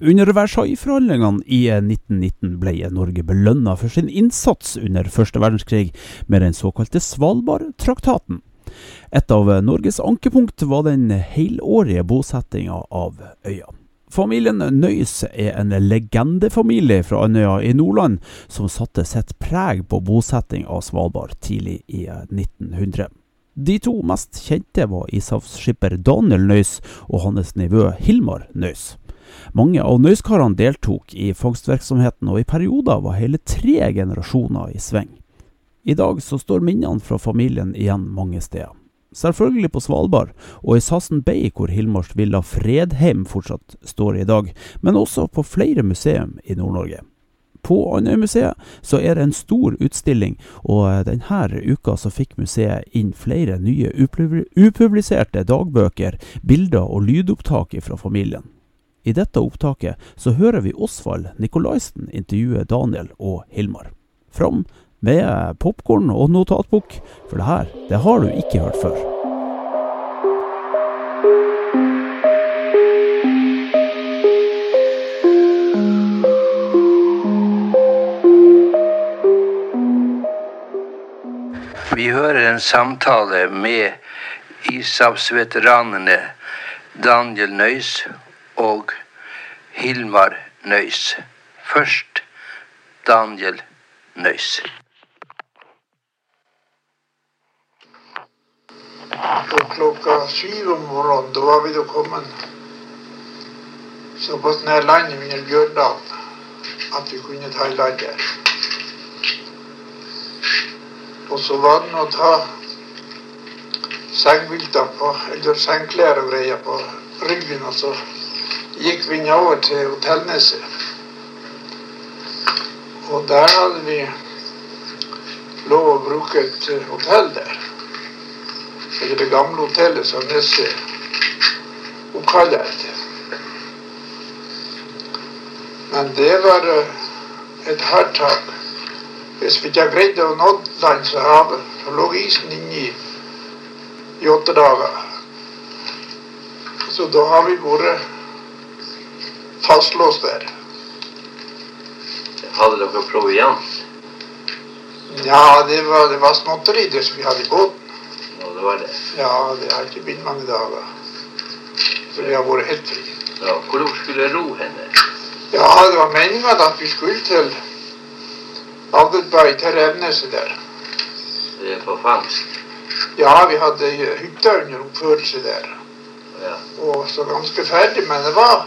Under Versailles-forhandlingene i eh, 1919 ble Norge belønna for sin innsats under første verdenskrig med den såkalte Svalbardtraktaten. Et av Norges ankepunkt var den helårige bosettinga av øya. Familien Nøys er en legendefamilie fra Andøya i Nordland som satte sitt preg på bosetting av Svalbard tidlig i eh, 1900. De to mest kjente var ishavsskipper Daniel Nøys og hans nevø Hilmar Nøys. Mange av Nøyskarene deltok i fangstvirksomheten, og i perioder var hele tre generasjoner i sving. I dag så står minnene fra familien igjen mange steder. Selvfølgelig på Svalbard, og i Sassen Bay hvor Hilmars villa Fredheim fortsatt står i dag, men også på flere museum i Nord-Norge. På Andøymuseet så er det en stor utstilling, og denne uka så fikk museet inn flere nye upubliserte dagbøker, bilder og lydopptak fra familien. I dette opptaket så hører vi Osvald Nikolaisen intervjue Daniel og Hilmar. Fram med popkorn og notatbok, for det her, det har du ikke hørt før. Vi hører en samtale med ishavsveteranene Daniel Nøys og Hilmar Nøys. Først Daniel Nøys. Og klokka syv om morgenen, da var vi da kommet såpass nær landet under Bjørndalen at vi kunne ta i land. Og så var det å ta sengvilter på, eller sengklær og greier på ryggen, og så gikk vi nedover til Hotellneset. Og der hadde vi lov å bruke et hotell der. Eller det gamle hotellet som Nesse oppkaller etter. Men det var eh, et hardt tak. Hvis vi ikke greide å nå landshavet, så lå isen inni i åtte dager. Så da har vi vært fastlåst der. Hadde dere proviant? Ja, det var, det var småtteri det som vi hadde i båten. Ja, det var det. Ja, det har ikke blitt mange dager. Så vi har vært helt fri. Ja, hvor dere skulle ro henne? Ja, det var meninga at vi skulle til Avdetberg, til Revneset der. Det er på fangst. Ja, vi hadde hytta under oppførelse der. Ja. Og så ganske ferdig, men det var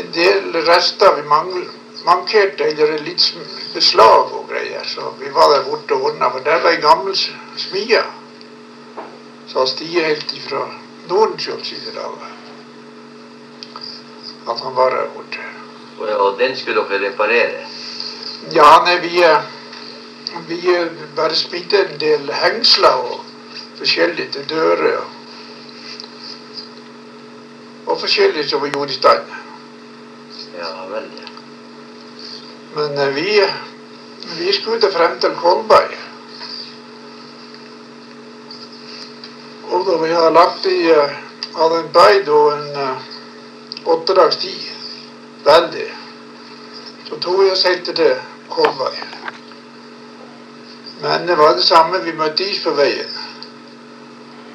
en del rester vi mangl- mankerte, eller litt beslag og greier. Så vi var der borte og ordna, for der var ei gammel smie. Så har stiget helt ifra Nordenskjolds side av At han var der borte. Og, og den skulle dere reparere? Ja, nei, vi, vi bare smidde en del hengsler og forskjellig til dører. Og, og forskjellig som vi gjorde i stand. Ja vel, ja. Men eh, vi, vi skulle frem til Kolberg. Og da vi hadde lagt i eh, hadde en beid og en uh, åtte dags tid, veldig, så tok vi og seilte til Kolberg. Men det var det samme, vi møtte is på veien.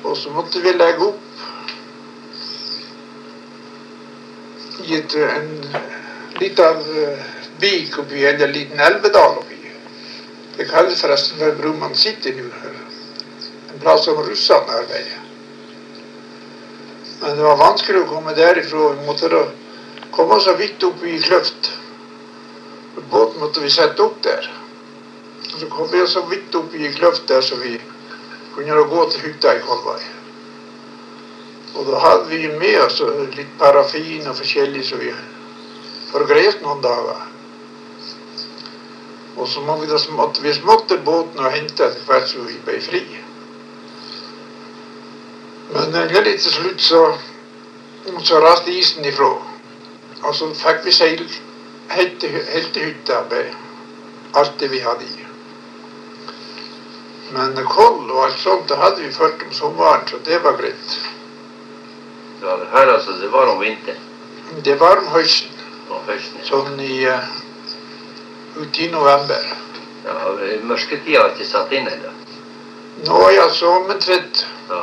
Og så måtte vi legge opp i en litt av uh, vik oppi, eller en liten elvedal oppi. Det kalles forresten for Brumman City nå. En plass som russerne arbeider. Men det var vanskelig å komme derifra. Vi måtte da komme så vidt opp i kløft. Båten måtte vi sette opp der. Så kom vi så vidt opp i kløft der, så vi kunne gå til hytta i Kolvai. Og da hadde vi med oss litt parafin og forskjellig, så vi for å greie oss noen dager. Og så må vi da småtte, vi småtte båten og hente etter hvert som vi ble fri. Men endelig til slutt så, så raste isen ifra. Og så fikk vi seil helt til, hytta med alt det vi hadde i. Men koll og alt sånt det hadde vi ført om sommeren, så det var greit. Ja, det her altså, det var om vinteren Det var om høsten, og høsten. sånn i uh, ute i november. Ja, mørketida har ikke satt inn ennå. Nå jeg så omtrent Ja.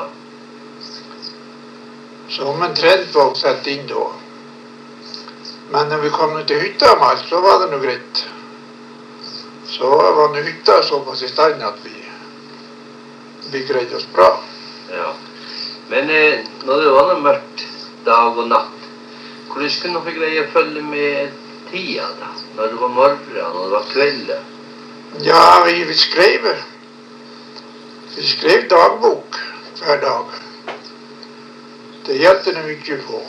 så omtrent var satt inn da. Men når vi kom til hytta så var det nå greit. Så var nå hytta såpass i stand at vi, vi greide oss bra. ja. Men eh, når det var noe mørkt dag og natt, hvordan kunne dere greie å følge med tida da? Når det var morgen, når det var kveld? Ja, vi, vi skrev Vi skrev dagbok hver dag. Det hjalp det mye på.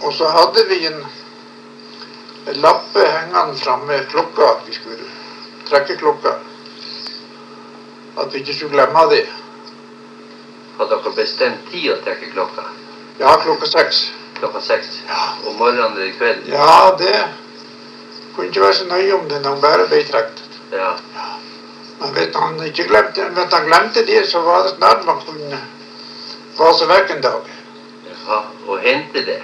Og så hadde vi en, en lappe hengende framme klokka. At vi skulle trekke klokka. At vi ikke skulle glemme det. Hadde dere bestemt tid å trekke klokka? Ja, klokka seks. Klokka seks? Ja. Om morgenen eller kveld? Ja, det kunne ikke være så nøye om det når bare ble trukket. Ja. Men vet han ikke glemte, hvis han glemte det, så var det snart man kunne vase vekk en dag. Ja, Og hente det?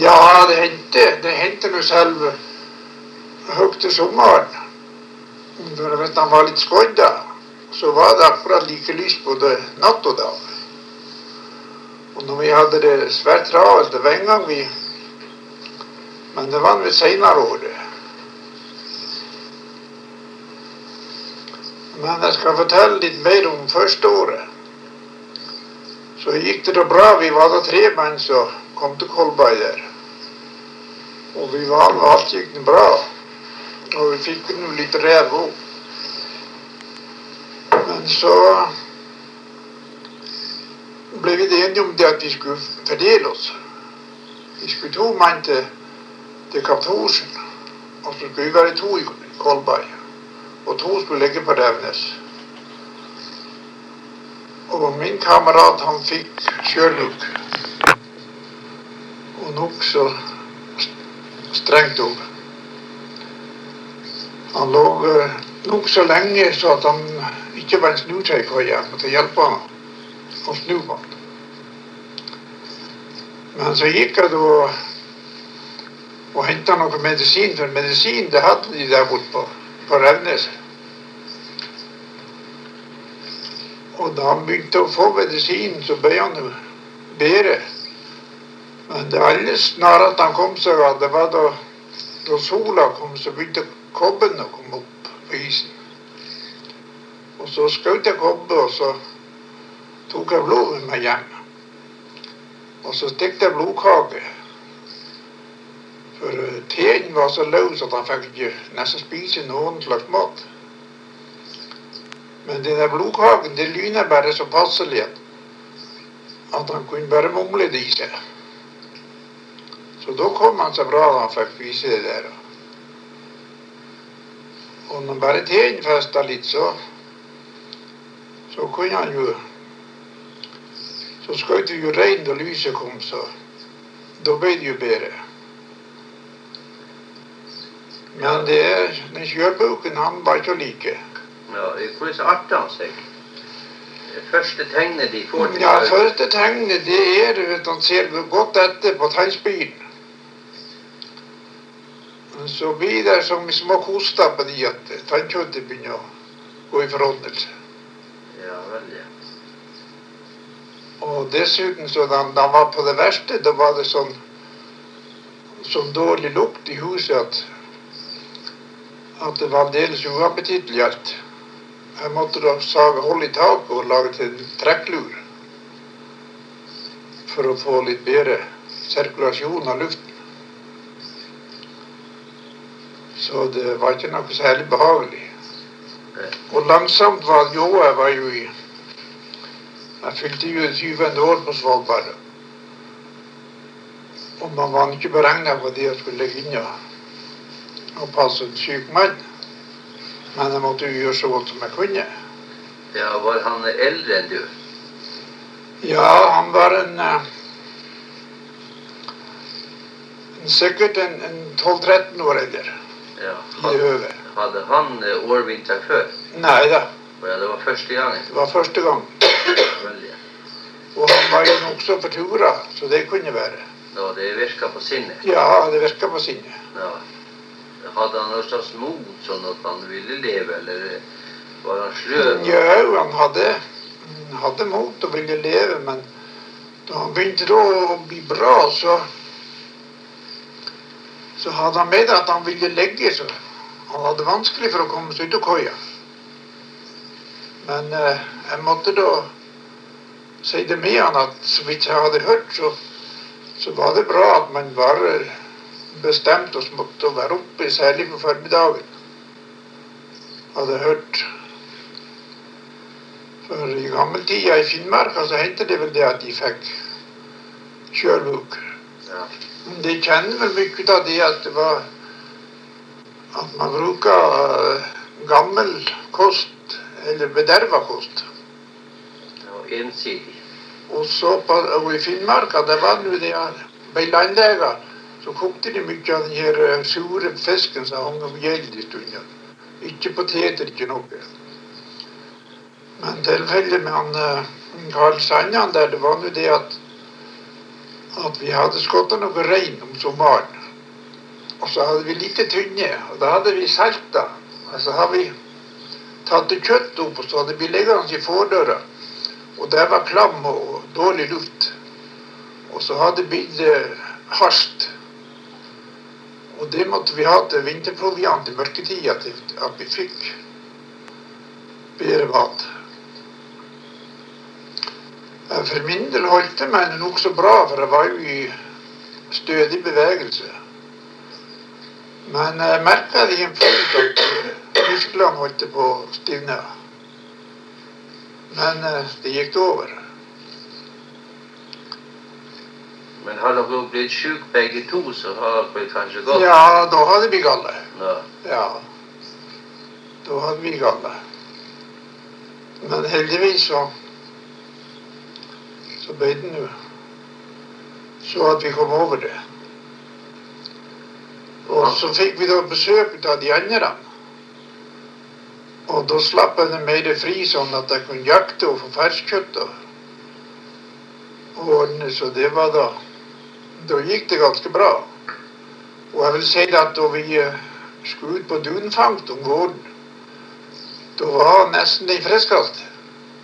Ja, det hendte. Det hendte nå selv høyt til sommeren. For hvis han var litt skodda, så var det akkurat like lyst både natt og dag. Og når vi hadde det svært travelt, det var en gang vi Men det var ved seinere året. Men jeg skal fortelle litt mer om første året. Så gikk det da bra. Vi var da tre menn som kom til Kolberg der. Og vi var alt gikk det bra. Og vi fikk nå litt rev. Men så ble vi enige om det at vi skulle fordele oss. Vi skulle to menn til, til Kapp Thorsen. Og så skulle vi være to i Kolberg. Og to skulle ligge på Revnes. Og min kamerat han fikk sjøluk. Og nokså strengt opp. Han lå uh, nokså lenge så at han ikke var en snutøykoie. Jeg måtte hjelpe ham å snu på. Men så gikk jeg da og, henta noe medisin, for medisin det hadde de der borte på, på Revnes. Og da han begynte å få medisin, så ble han bedre. Men det aller snarest han kom seg av, det var da, da sola kom, så begynte kobben å komme opp på isen. Og så skjøt jeg kobbe, og så tok jeg blod med meg hjem. Og så stikket jeg blodkake. For uh, teen var så løs at han fikk ikke nesten spise noen slags mat. Men den der blodkaken det lyner bare så passelig at han kunne bare mumle det i seg. Så da kom han så bra da han fikk spise det der. Og når bare teen festa litt, så, så kunne han jo Så skjøt jo rein da lyset kom, så da ble det jo bedre. Men det er, den kjørboken han var ikke å like. ja. Hvordan arter han seg? Det første tegnet de får til Ja, første tegnet det er at han ser godt etter på tegnspilen. Så blir det som små koster på de at tannkjøttet begynner å gå i forråtnelse. Ja vel, ja. Og dessuten, så da han var på det verste, da var det sånn, sånn dårlig lukt i huset at, at det var aldeles uappetittlig alt. Jeg måtte da sage hull i taket og lage til en trekklur for å få litt bedre sirkulasjon av luften. Så det var ikke noe særlig behagelig. Og langsomt var det jo. Jeg var jo i Jeg fylte jo 20. år på Svalbard. Og man var ikke beregna på det å skulle inn og, passe en syk mann. Men jeg måtte jo gjøre så godt som jeg kunne. Ja, var han eldre enn du? Ja, han var en, eh, en Sikkert en, en 12-13 år eldre Ja. i Had, hadde han årvinter overvintra før? Nei da, Ja, det var første gangen. det var første gang. Selvfølgelig. Og han var jo nokså fortura, så det kunne være. Ja, det virka på sinnet. Ja, det virka på sinnet. Ja. Hadde han noe slags mot, sånn at han ville leve, eller var han sløv? Ja, han hadde, han hadde mot og ville leve, men da han begynte da å bli bra, så så hadde han med at han ville legge seg. Han hadde vanskelig for å komme seg ut av koia. Men eh, jeg måtte da si det med han at så vidt jeg hadde hørt, så, så var det bra at man var bestemt oss mot å være oppe, særlig på formiddagen. Hadde hørt For i gammeltida i Finnmark så hendte det vel det at de fikk kjølbuk. Ja. De kjenner vel mye av det at det var at man bruker eh, gammel kost, eller bederva kost. Ensidig. Og så på, og i Finnmark, det var nå det Bei landleger så kokte de mye av den her eh, sure fisken som hang om gjeld i stunden. Ikke poteter, ikke noe. Men tilfellet med han eh, Karl Sandan der, det var nå det at at vi hadde skutt noe rein om sommeren. Og så hadde vi lite tynne, og da hadde vi salta. Og så hadde vi tatt kjøttet kjøtt opp, og så hadde vi liggende i fordøra. Og der var klam og dårlig luft. Og så hadde det blitt hardt. Og det måtte vi ha til vinterproviant i mørketida, at vi fikk bedre mat. Eh, For min del holdt det meg nokså bra, for jeg var jo i stødig bevegelse. Men jeg merka det i en følelse at eh, musklene holdt på å stivne. Men eh, det gikk over. Men har dere blitt syke begge to, så har dere kanskje gått? Ja, da hadde vi galle. Ja. Ja. Da hadde vi galle. Men heldigvis så så bøyde den jo. så at vi kom over det. Og så fikk vi da besøk av de andre. Og da slapp jeg det mer fri, sånn at jeg kunne jakte og få ferskjøtt. Og, og ordne, så det var da Da gikk det ganske bra. Og jeg vil si at da vi eh, skulle ut på dunfangst om gården, da var nesten den friskeste.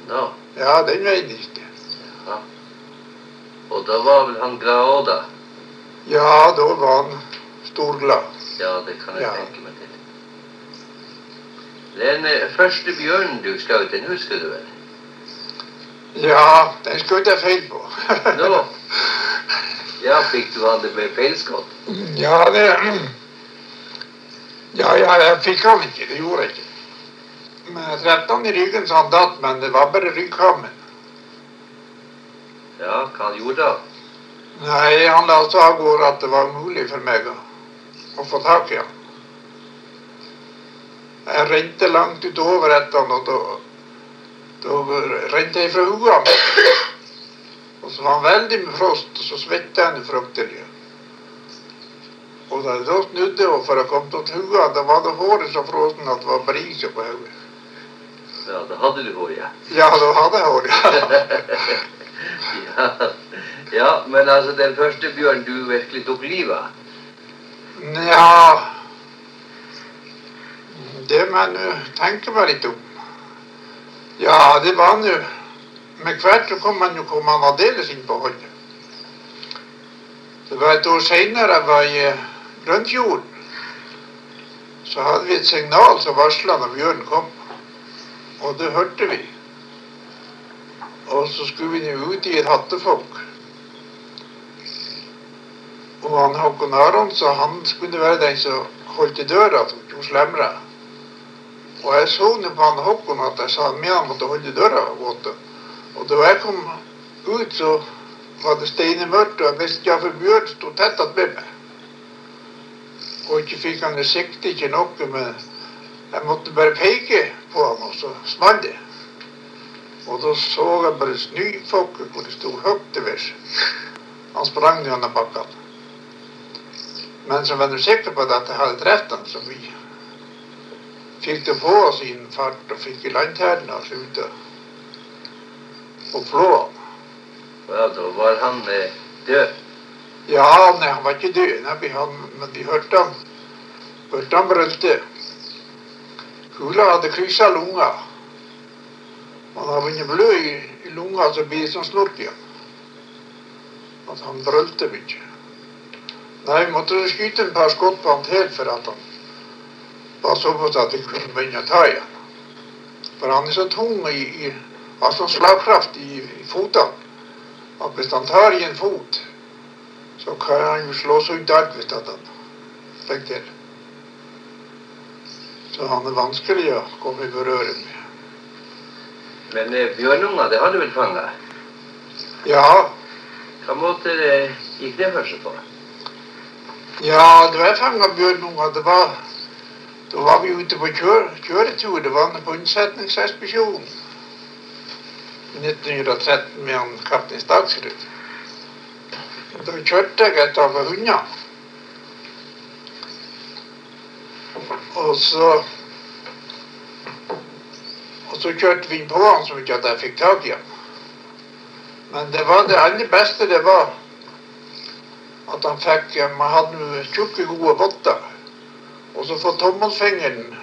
ja. Ja, den veien gikk det. Og da var vel han glad òg, da? Ja, da var han storglad. Ja, det kan jeg Ja. tenke. Den eh, første bjørnen du skjøt, den husker du vel? Ja, den skjøt jeg feil på. Nå? Ja, fikk du han det med feilskudd? ja, det Ja, ja, jeg fikk han ikke. Det gjorde jeg ikke. Men jeg traff han i ryggen så han datt, men det var bare ryggkammen. Ja, hva han gjorde da? Nei, han la så av gårde at det var mulig for meg å, å få tak i han. Jeg rente langt utover etter han, og da, da rente jeg fra hua mi. Og så var han veldig med frost, og så svetta han fryktelig. Og da jeg da snudde og for å komme til hua, da var det håret så frossen at det var brise på hodet. Ja, da hadde du hår, ja. Ja, da hadde jeg hår, ja. ja. Ja, men altså, den første bjørnen du virkelig tok livet av? Nja Det må jeg nå tenke meg litt om. Ja, det var nå Med hvert så kom man jo hvor man aldeles inn på holdet. Det var et år seinere jeg var i eh, Grønnfjorden. Så hadde vi et signal som varsla når bjørnen kom. Og det hørte vi. Og så skulle vi nå ut i et hattefolk. Og han Håkon Aronsen, han skulle være den som holdt i døra, slemra. Og jeg så nå på han Håkon at jeg sa at han måtte holde døra våt. Og da jeg kom ut, så var det steinemørkt, og jeg visste ikke hvorfor Bjørn sto tett ved meg. Og ikke fikk han i sikte, ikke noe, men jeg måtte bare peke på han, og så smalt det. Og da så jeg bare snøfolket hvor det sto høyt til værs. Han sprang gjennom bakkene. Men så var jeg sikker på at jeg hadde truffet han, så vi det på oss i fart og fikk i lanterna oss ut og, og flå han. Ja, da var han eh, død. Ja, nei, han var ikke død, nei, han, men vi hørte han, hørte han brølte. Kula hadde kryssa lunga. Han har vunnet blod i, i lunga, så blir det som slått igjen. At han brølte mye. Nei, vi måtte skyte en par skudd på han til for at han var såpass at vi kunne begynne å ta igjen. For han er så tung i, i har sånn slagkraft i, i fotene at hvis han tar i en fot, så kan han slå seg ut alt hvis han fikk til. Så han er vanskelig å komme i berøring med. Men eh, bjørnunger, det har du vel fanga? Ja, Hva måte eh, gikk det for seg på? ja, det var fanga bjørnunger, det var da var vi ute på kjør, kjøretur. Det var på unnsetningsekspedisjonen i 1913 med han kaptein Staksrud. Da kjørte jeg etter av hundene. Og så Og så kjørte vi på han som ikke at jeg fikk tak i han. Men det var det aller beste, det var at han fikk Man hadde jo tjukke, gode votter. Og så får tommelfingeren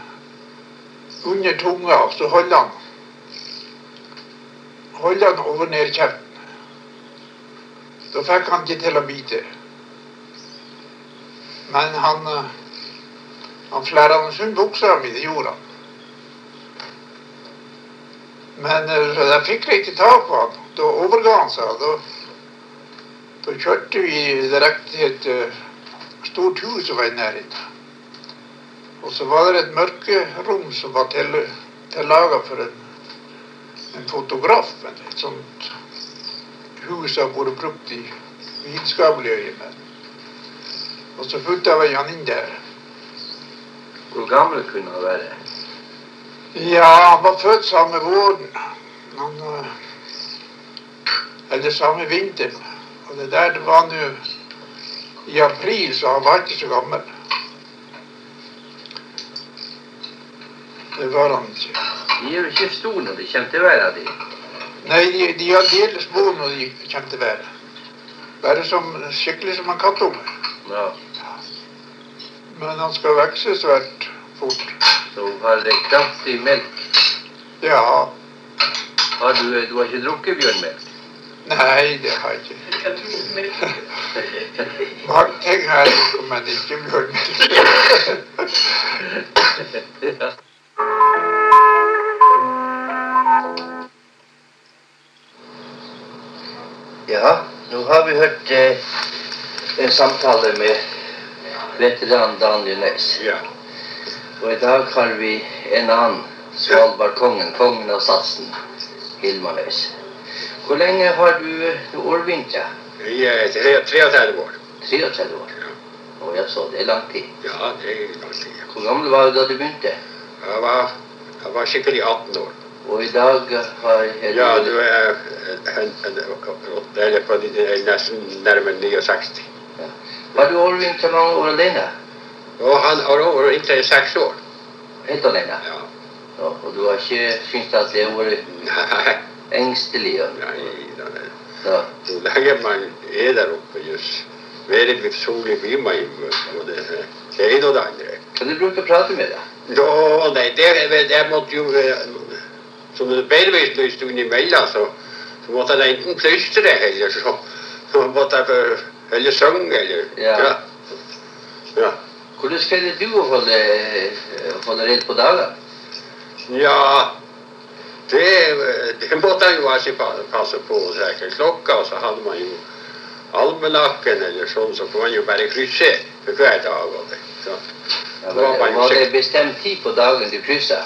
under tunga, så holder han holder han over ned kjeften. Da fikk han ikke til å bite. Men han eh, han flerra sund buksa mi, det gjorde han. Men eh, jeg fikk ikke tak på han. Da overga han seg. Da, da kjørte vi direkte til et eh, stort hus som var i nærheten. Og så var det et mørkerom som var til, tillaga for en, en fotograf. Et sånt hus har vært brukt i vitenskapelig øyemed. Og så putta vi han inn der. Hvor gammel kunne han være? Ja, han var født samme våren. Han, eh, eller samme vinteren. Og det der det var nå i april, så han var ikke så gammel. Det var han ikke. De er jo ikke store når de kommer til verden. De. Nei, de, de er aldeles små når de kommer til verden. Bare som, skikkelig som en kattunge. Ja. Men han skal vokse svært fort. Så hun har kraftig melk. Ja. Har du, du har ikke drukket bjørnmelk? Nei, det har jeg ikke. Mange ting har jeg men ikke bjørn. ja. Nå har vi hørt eh, en samtale med veteran Daniel Næss. Ja. Og i dag har vi en annen Svalbardkongen, kongen av Satsen, Hilmar Næss. Hvor lenge har du overvintra? I eh, 33 år. 33 år? Ja. Å jaså, det er lang tid. Ja, det er lang tid. Hvor gammel var du da du begynte? Jeg var, jeg var skikkelig 18 år. Og i dag har jeg Ja, du er eller på nesten nærmere 69. Har du overvintra mange år alene? Og han har over inntil seks år. Helt alene? Ja. Ja, og du har ikke syntes at det har vært Nei, engstelig? Og, nei, det- ja. jo lenger man er der oppe, just mer solig blir man jo. Det, det ene og det andre. Kan du bruke å prate med deg? Nå, nei, det, det måtte jo Som det beilvis en stund imellom, så, så måtte jeg enten plystre, eller så, så måtte jeg eller synge, eller Ja. ja. ja. Hvordan greide du å holde, holde redd på dagene? Ja, det, det måtte jeg jo alltid pa- passe på å trekke klokka, og så hadde man jo almanakken eller sånn, så kunne man jo bare krysse for hver dag. Og det. Så, Ja, var var, var det bestemt tid på dagen du kryssa?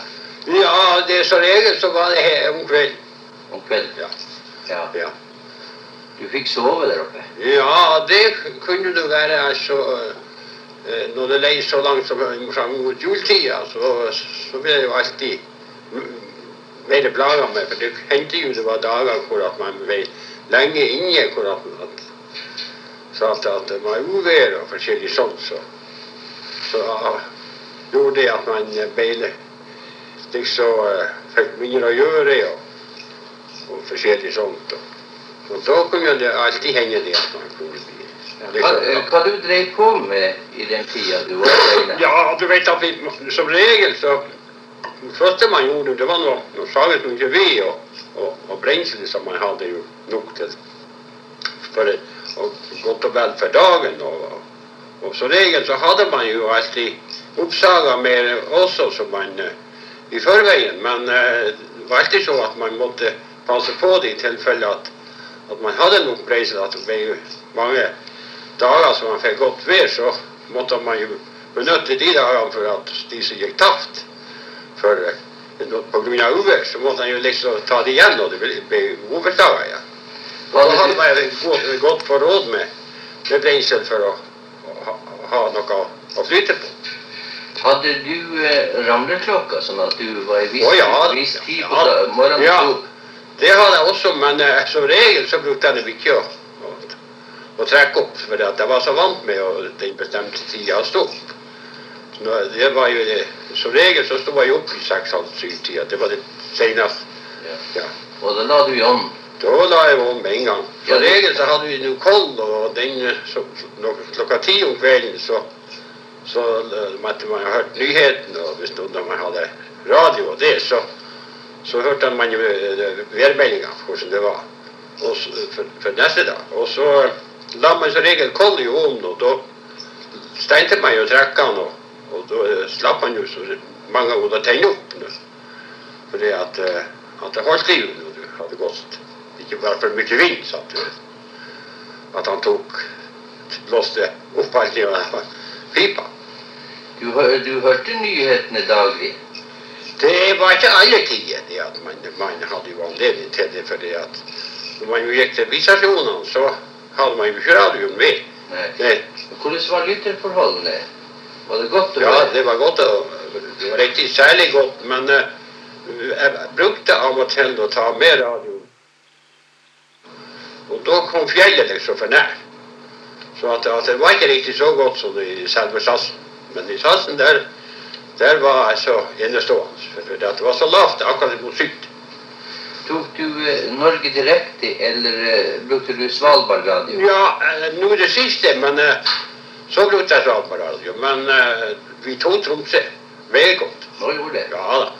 Ja, det som regel så var det her om kvelden. om kvelden? Ja. Ja. ja. Du fikk sove der oppe? Ja, det kunne du være. altså eh, Når det leier så langt som fram mot juletida, så, så ble det jo alltid mer plaga med. For det hendte jo det var dager hvor at man ble lenge inne. hvor at, at, så at, at det var uvær og forskjellig sånt. Så, så gjorde det at man ble liksom eh, fikk mindre å gjøre og, og forskjellig sånt. Og, og da kunne det alltid hende det at man kunne bli Hva, eh, hva du drev på med i den tida du var alene? Ja, du vet at vi, som regel så Det første man gjorde, det var noe, noe saget ikke ved og, og, og brensel som man hadde jo nok til for og godt og vel for dagen. Og, og som regel så hadde man jo alltid oppsaga mer også som man eh, i forveien. Men eh, det var alltid så at man måtte passe på det i tilfelle at, at man hadde en brensel. At det ble mange dager som man fikk godt vær, så måtte man jo benytte de dagene for at de som gikk tapt. For eh, av uvær så måtte man jo liksom ta det igjen, og det ble, overdager igjen. Og da hadde man godt, godt forråd med, med brensel for å ha, noe å flyte på. Hadde du eh, ramleklokka, sånn at du var i viss, oh, ja, viss tid på ja. morgenen? ja. Det hadde jeg også, men eh, som regel så brukte jeg det ikke å, å, å trekke opp. For jeg var så vant med å, den bestemte tida å stå opp. Nå, det var jo det. Som regel så sto jeg opp i seks-halv syv-tida. Det var det seneste. Ja. Og da la du i ånd. Da la jeg om med en gang. Som regel så hadde vi noe koll, og den, eh, så, klokka ti om kvelden så, så eh, måtte man ha hørt nyheten, og hvis noen av man hadde radio og det, så, så hørte man eh, værmeldinga, hvordan det var og for, for neste dag. Og så la man som regel koll i ovnen, og da stengte man jo trekkene, og, og da eh, slapp man jo så mange ganger å tenne opp. nå. Fordi at, eh, at det holdt liv når du hadde gått. Ikke bare for mye vind, så at, du- at han tok blåste opp av pipa. Du, du hørte nyhetene daglig. Det var ikke alle tider det at man, man hadde jo anledning til det. fordi at når man gikk til bilstasjonene, så hadde man jo ikke radioen med. Nei. Det, Hvordan var lytterforholdene? Var det godt ja, det var godt. Det var riktig særlig godt, men eh, jeg brukte av og til å ta med radioen. Og da kom fjellet liksom for nær. Så at, at det var ikke riktig så godt som i selve satsen. Men i satsen der, der var jeg så innestående. For det var så lavt akkurat mot syd. Tok du eh, Norge direkte, eller eh, brukte du Svalbard-radio? Ja, eh, nå det siste, men så brukte jeg Svalbard radio. Men vi tok Tromsø. Veldig godt. Nå gjorde det. Ja da.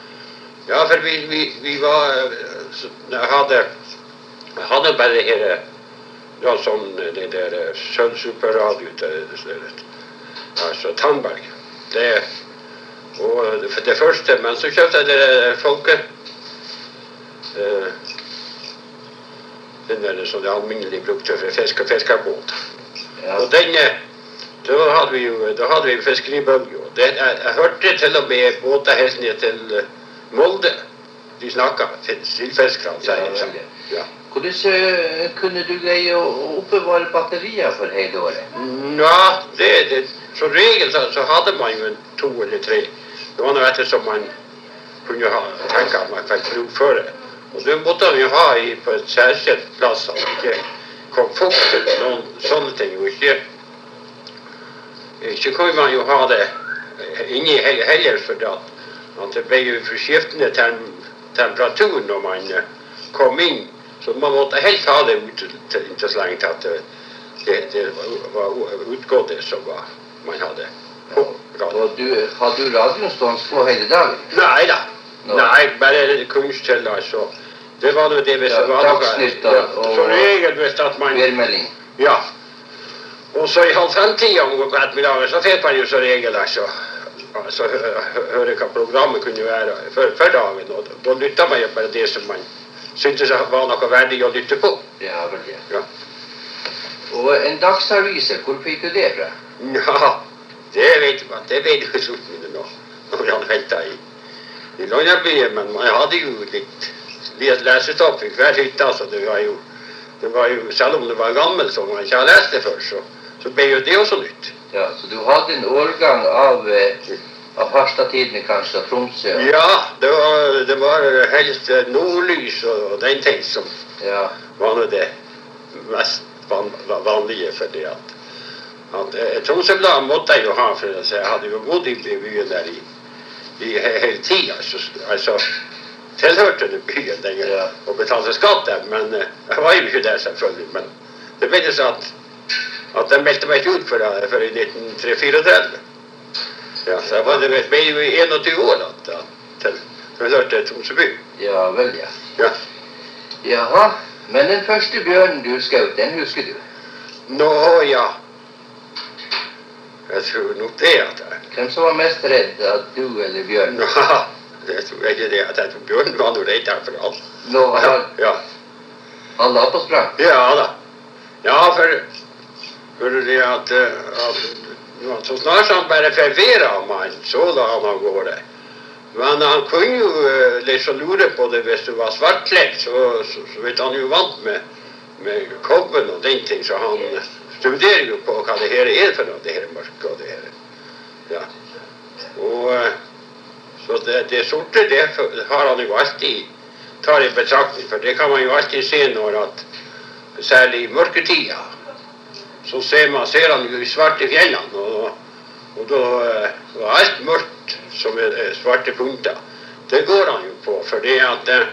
Ja, for vi, vi, vi var Jeg hadde, jeg hadde bare her eh, ja, sånn den det der Sølvsuperradio Sølv Superradio til altså Tandberg. Det, og det, det første, men så kjøpte jeg det der folke eh, Den der som det alminnelig brukte for fisk og fiskebåt. Ja. Og den, eh, da hadde vi jo da hadde vi fiskeribølge. Det, jeg, jeg hørte til og med båter helt ned til eh, Molde. De snakka sildfiskerne. Ja, sier veldig. Ja. Hvordan eh, kunne du greie å oppbevare batterier for hele året? Ja, det, det, som regel så, så hadde man jo to eller tre. Det var noe etter som man kunne ha, tenke at man fikk bruk for det. Og det måtte man jo ha i, på et særskilt plass, at det ikke kom fukt eller noen sånne ting. Og ikke, ikke kunne man jo ha det inni he- heller, for at, at det ble jo skiftende tem, temperatur når man eh, kom inn. Så man måtte helt ha det ut til, til så lenge til at det, det, det var utgått det som var, man hadde radio. Og du, hadde du radioen stående på hele dagen? Nei da. Nå. Nei, bare kunst til altså. Det var nå det hvis Ja, det var. Dagsnytt og- Ja, Som regel hvis at man Værmelding? Ja. Og så i halv fem-tida om ettermiddagen så fikk man jo som regel altså, altså hø- hø- høre hva programmet kunne være for, for dagen. Og da lytta man jo bare det som man syntes var noe verdig å lytte på. Ja, vel, ja. Ja. Og en dagsavis, hvor fikk du det fra? Ja, det vet man. Det vet jo ikke nå. Når han hadde venta i, i Longyearbyen, men man hadde jo litt, litt lesestoff i hver hytte. Så det var jo, det var jo, selv om det var gammel, så man ikke har lest det før, så, så ble jo det også nytt. Ja, så du hadde en årgang av, eh, av Harstad-tidene kanskje, og Tromsø? og- Ja, det var, det var helst nordlys og, den ting som Ja, var det mest van, va- vanlige. fordi at, at eh, Tromsø-bladet måtte jeg jo ha, for jeg hadde jo bodd i byen der i, i hele tida. Altså, altså tilhørte det byen den gangen Ja. og betalte skatt der. Men eh, jeg var jo ikke der, selvfølgelig. Men det ble sånn at, at de meldte meg ut før, før i 1934. Ja, så jeg var, det ble jo i 21 år da. Da til, jeg Tromsø by. ja vel, ja. Ja. Jaha, men den første bjørnen du skjøt, den husker du? Nå ja. Jeg tror nok det at jeg Hvem som var mest redd, at du eller bjørnen? Nå, jeg tror ikke det at jeg tror Bjørnen var noe redd her for alt. Nå ja. Ja. han la på sprang. ja da. Ja, for, for det at, eh, at ja, så snart han bare forvirra mannen, så la han av gårde. Men han kunne jo liksom lure på det hvis du var svartkledd, så, så, så vet han jo vant med, med kobben og den ting, så han studerer jo på hva det her er for noe, det her mørket og det her. Ja. Og eh, så det, det sorte, det har han jo alltid tar i betraktning, for det kan man jo alltid se når at, særlig i mørketida, så ser man, ser han jo i svarte fjellene, og, og da eh, og alt mørkt som er svarte punkter, det går han jo på, fordi at, eh,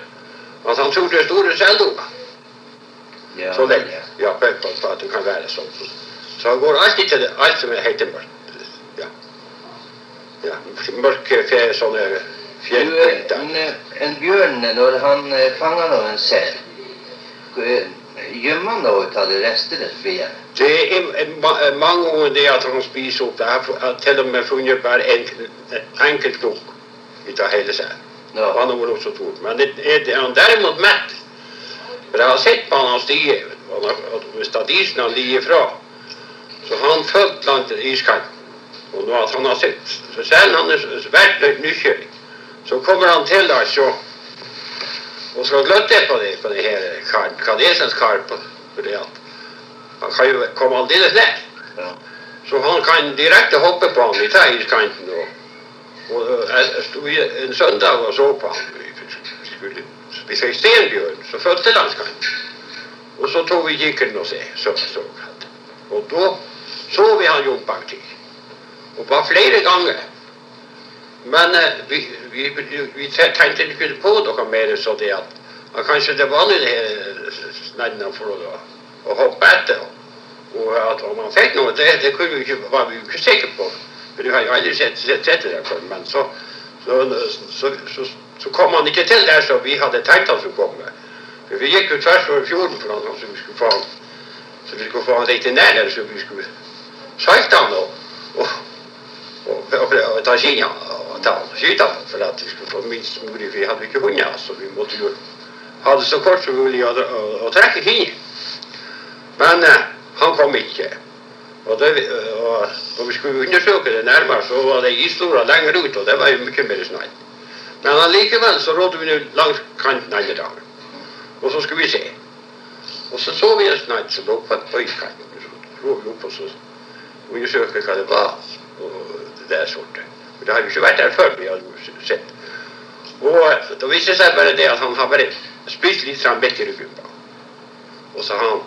at han tror det er store seldoer. Ja, Så lenge. ja. På, på, at det kan være sånn. Så han går alltid til det, alt som er helt mørkt. Ja. Ja, mørke fjell, sånne eh, fjellpunkter. en, en bjørn, når han fanger noen sel, gjemmer han noe av det restene blir igjen? Det er ma- mange ganger det at han spiser opp. Jeg har har til og med funnet bare en enkelt krok ut av hele seg. Ja. Han har vært så stor. Men det, er, han derimot mett For jeg har sett på han han stige. Hvis isen han ligger fra, så har han fulgt langt iskanten. Og nå at han har sett Så selv han vært svært nysgjerrig, så kommer han til altså og skal gløtte på det, på det her karen, slags kar det at han kan jo komme aldeles ned. Ja. Så han kan direkte hoppe på han i iskanten. Og, og jeg sto en søndag og så på han. Vi skulle en stenbjørn, så fulgte landskanten. Og så tok vi kikkeren og se, så, så. Og da så vi han jumpa til. Og bare flere ganger. Men eh, vi, vi, vi tenkte ikke på noe mer så det at, at kanskje det var noe snedden for å, å hoppe etter. Og at om han fikk noe, det, det vi ikke, var vi ikke sikre på. For vi har jo aldri sett, sett, sett det der. Men så, så, så, så kom han ikke til der som vi hadde tenkt han skulle komme. For vi gikk jo tvers over fjorden for han, så vi skulle få han, så vi skulle få han riktig nær der, så vi skulle salte han og, og, og, og, og ta skinnet og ta han og skyte han for at vi skulle få minst mulig, for vi hadde ikke hunder, så vi måtte jo ha det så kort som mulig å trekke skinnet. Men eh, han kom ikke. Og, det, og når vi skulle undersøke det nærmere, så var det islora lenger ut, og det var jo mye mer snø. Men allikevel så rådde vi langs kanten alle dager. Og så skulle vi se. Og så så vi en snø som lå på, en øykant. Så lå vi opp og så undersøkte hva det var, og det der sorte. For det har jo ikke vært der før vi hadde sett. Og da viste det seg bare det at han har bare spist litt sånn midt i ryggen. Og så har han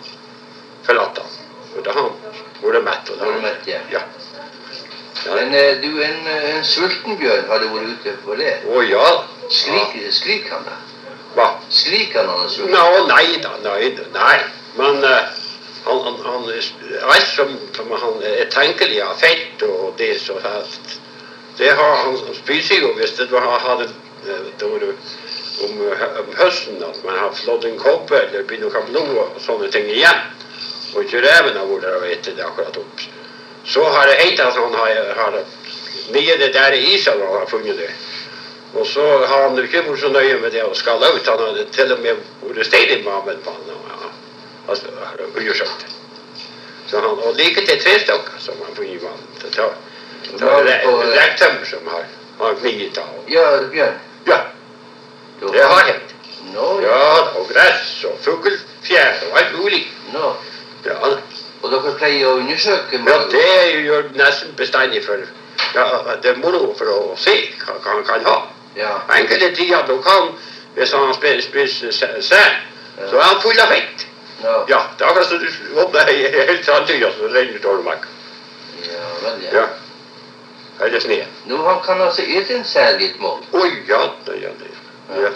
forlatt han. Og da har han vært mett. Og da har han, ja. ja. Ja. Men eh, du, en, en sulten bjørn hadde vært ute på det. Å ja. Skriker skrik han da? Hva? Skrik han han er sulten? No, nei da, nei, nei. Men eh, han, han, han, alt som, som han er tenkelig av fett og det så helst, det har han spiser jo hvis det var, hadde eh, om, høsten at man har flådd en kobbe eller blir noe blod og sånne ting igjen, og ikke reven har vært der og spist det akkurat opp. Så har det hett at han har, har det der i isen han har funnet det. Og så har han ikke vært så nøye med det å skalle ut. Han hadde til og med vært stein i maven på han. Og, ja, altså, har undersøkt. Så han, og like til tre stykker som han får i vann Det Ta, ta rekktømmer re- som har, har gniet av. Ja, ja. Ja, det har hendt. No, Ja, da, og gress og fuglefjær og alt mulig. No. Ja, da. Og dere pleier å undersøke ja det gjør nesten bestandig for ja, Det er moro for å se hva, han kan ha. Ja. Enkelte tider da kan hvis han spiser, spiser ja. så er han full av fett. Ja, det er akkurat som du ei helt sanntida, så renner det meg. Ja, vel, ja. Ja. Eller sne. Nå, han kan altså ut en særlig mål? Å. Oi, ja, det ja, det. Ja.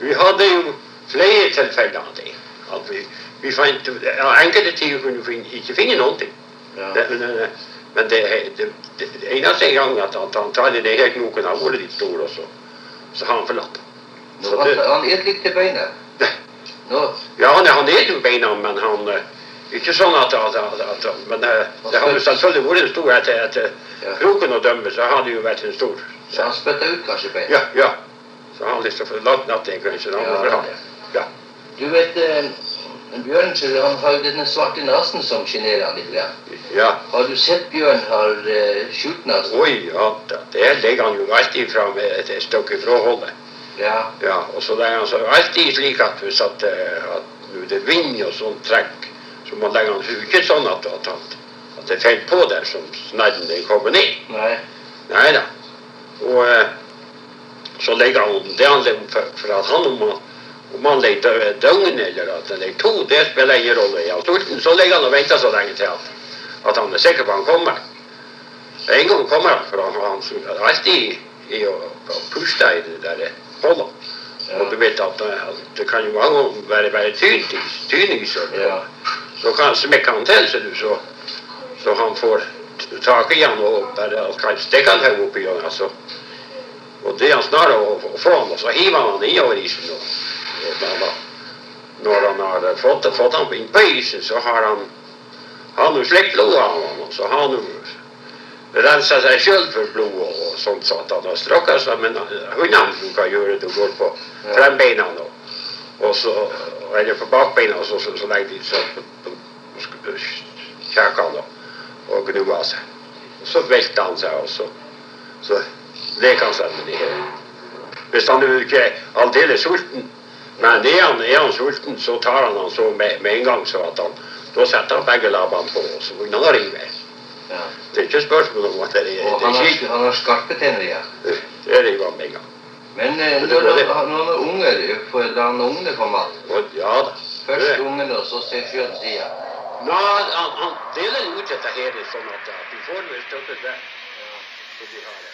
Vi hadde jo flere tilfeller av det. At vi, vi fant, ja, enkelte tider kunne vi ikke finne noen ting. Ja. Det, men det, men det, det, det, eneste gang at han, han tar det helt noen av vært litt og så, så har han forlatt. Så han, han et litt til Nei. Nå, ja, han, han er jo beina, men han eh, ikke sånn at, at, at, at Men eh, det hadde selvfølgelig vært en stor etter, etter Ja. kroken å dømme, så hadde jo vært en stor. så han spytta ut kanskje beina. Ja, ja. Så han liksom forlatt natten, kanskje. Han Ja, må ha det. Ja. Du vet, eh, Bjørn han har jo denne svarte nesen som sjenerer han litt. Ja. ja. Har du sett Bjørn har eh, skjult nesen? Oi, ja, det legger han jo alltid fra et, et stykke fra holdet. Ja. Ja, og så legger han seg alltid slik at hvis at, eh, at det er vind og sånn trekk, så må legge han seg ikke sånn at, at, at, det faller på der som snadden er kommer ned. Nei. Nei da. Og eh, så legger han det han legger for, for at han om han, om han legger dø- døgn eller at han legger to, det spiller ingen rolle. Ja, sulten så ligger han og venter så lenge til at, at han er sikker på at han kommer. En gang kommer han, for han, han er alltid i å, å puste i det der holdet. Og du vet at eh, at det kan jo mange ganger være, være og Ja. så kan smekke han til ser du, så, så han får tak i han og bare kan stikke han her oppi han, altså. Og det han snart å, å få han, og så hiver han han innover isen. Og, og da, da, når han har fått, fått han inn på isen, så har han han har slikt blod av han, og så har han rensa seg sjøl for blod og, og sånt, satan og strukket seg. Men eh, hundene bruker gjøre det, går på frembeina og, og så, eller på bakbeina, og så, så, så legger de seg på, på, på kjekene og, og gnur seg. Så velter han seg, og så, så leker han seg med de her. Hvis han jo ikke er aldeles sulten, men er han, er han sulten, så tar han han så med, med en gang, så at han, da setter han begge labbene på, og så begynner han å rive. Ja. Det er ikke spørsmål om at det er, Og det han har, han har skarpe tenner, ja. Det er jeg med en gang. Men eh, når, var når er unger, for da han ungene kommer mat? Ja da. Først ungene, og så seg sjøl, sier. Nå, han, han deler ut dette her sånn at, at de får vel støtte der. Så de har det.